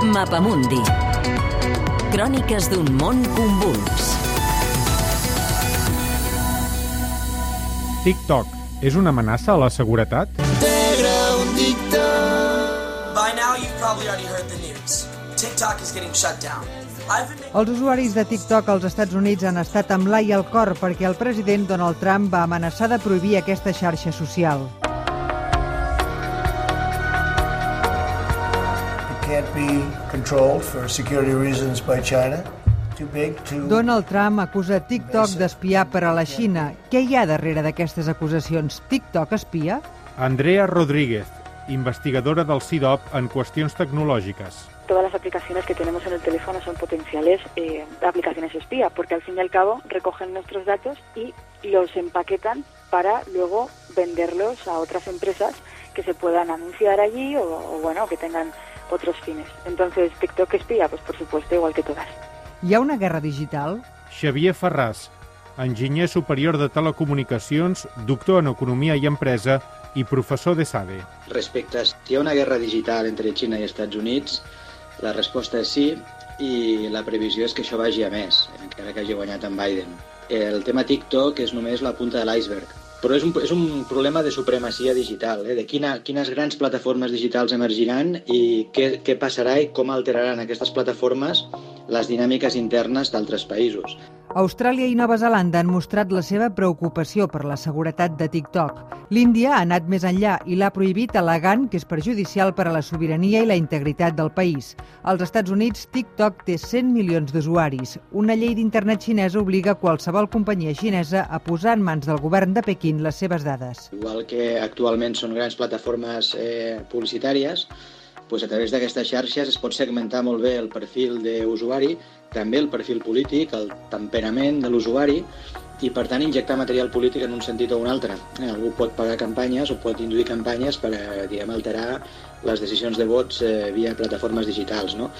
Mapamundi. Cròniques d'un món convuls. TikTok és una amenaça a la seguretat? By now, you've probably already heard the news. TikTok is getting shut down. Els usuaris de TikTok als Estats Units han estat amb l'ai al cor perquè el president Donald Trump va amenaçar de prohibir aquesta xarxa social. Donald Trump acusa TikTok d'espiar per a la Xina. Què hi ha darrere d'aquestes acusacions? TikTok espia? Andrea Rodríguez, investigadora del CIDOP en qüestions tecnològiques. todas las aplicaciones que tenemos en el teléfono son potenciales eh, aplicaciones espía, porque al fin y al cabo recogen nuestros datos y los empaquetan para luego venderlos a otras empresas que se puedan anunciar allí o, o, bueno, que tengan otros fines. Entonces, TikTok espía, pues por supuesto, igual que todas. Hi ha una guerra digital? Xavier Ferràs, enginyer superior de telecomunicacions, doctor en economia i empresa i professor de SADE. Respecte a si hi ha una guerra digital entre Xina i Estats Units, la resposta és sí i la previsió és que això vagi a més, encara que hagi guanyat en Biden. El tema TikTok és només la punta de l'iceberg, però és un, és un problema de supremacia digital, eh? de quina, quines grans plataformes digitals emergiran i què, què passarà i com alteraran aquestes plataformes les dinàmiques internes d'altres països. Austràlia i Nova Zelanda han mostrat la seva preocupació per la seguretat de TikTok. L'Índia ha anat més enllà i l'ha prohibit alegant que és perjudicial per a la sobirania i la integritat del país. Als Estats Units, TikTok té 100 milions d'usuaris. Una llei d'internet xinesa obliga qualsevol companyia xinesa a posar en mans del govern de Pequín les seves dades. Igual que actualment són grans plataformes eh, publicitàries, doncs a través d'aquestes xarxes es pot segmentar molt bé el perfil d'usuari, també el perfil polític, el temperament de l'usuari, i per tant injectar material polític en un sentit o un altre. Eh, algú pot pagar campanyes o pot induir campanyes per a, diguem, alterar les decisions de vots eh, via plataformes digitals. No?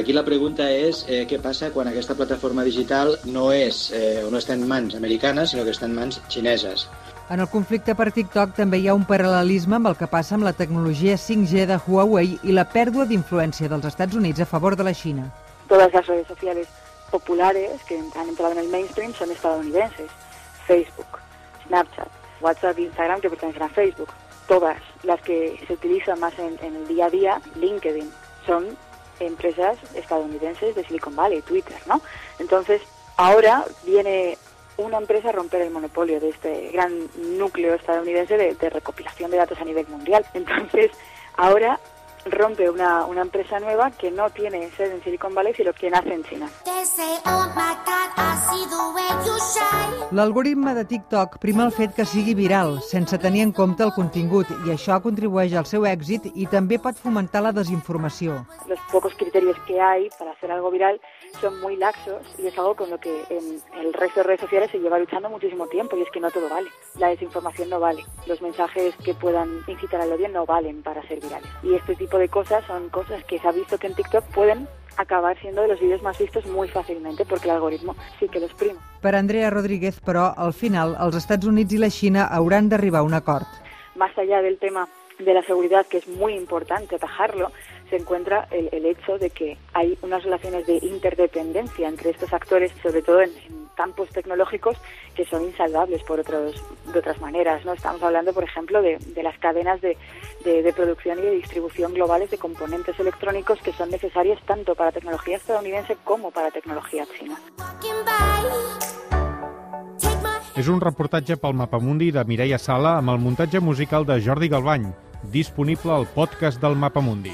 Aquí la pregunta és eh, què passa quan aquesta plataforma digital no és eh, no està en mans americanes, sinó que està en mans xineses. En el conflicte per TikTok també hi ha un paral·lelisme amb el que passa amb la tecnologia 5G de Huawei i la pèrdua d'influència dels Estats Units a favor de la Xina. Todas las redes sociales populares que han entrado en el mainstream son estadounidenses. Facebook, Snapchat, WhatsApp e Instagram que pertenecen a Facebook. Todas las que se utilizan más en, en el día a día, LinkedIn, son empresas estadounidenses de Silicon Valley, Twitter, ¿no? Entonces, ahora viene una empresa romper el monopolio de este gran núcleo estadounidense de, de, recopilación de datos a nivel mundial. Entonces, ahora rompe una, una, empresa nueva que no tiene sede en Silicon Valley, sino que nace en China. L'algoritme de TikTok prima el fet que sigui viral, sense tenir en compte el contingut, i això contribueix al seu èxit i també pot fomentar la desinformació. Los pocos criterios que hay para hacer algo viral son muy laxos y es algo con lo que en el resto de redes sociales se lleva luchando muchísimo tiempo y es que no todo vale. La desinformación no vale. Los mensajes que puedan incitar al odio no valen para ser virales. Y este tipo de cosas son cosas que se ha visto que en TikTok pueden acabar siendo de los vídeos más vistos muy fàcilmente porque el algoritmo sí que los prima. Per Andrea Rodríguez, però, al final, els Estats Units i la Xina hauran d'arribar a un acord. Más allá del tema de la seguridad, que es muy importante atajarlo, se encuentra el, el, hecho de que hay unas relaciones de interdependencia entre estos actores, sobre todo en, en campos tecnológicos, que son insalvables por otros, de otras maneras. ¿no? Estamos hablando, por ejemplo, de, de las cadenas de, de, de, producción y de distribución globales de componentes electrónicos que son necesarias tanto para tecnología estadounidense como para tecnología china. És un reportatge pel Mapamundi de Mireia Sala amb el muntatge musical de Jordi Galbany, disponible al podcast del Mapamundi.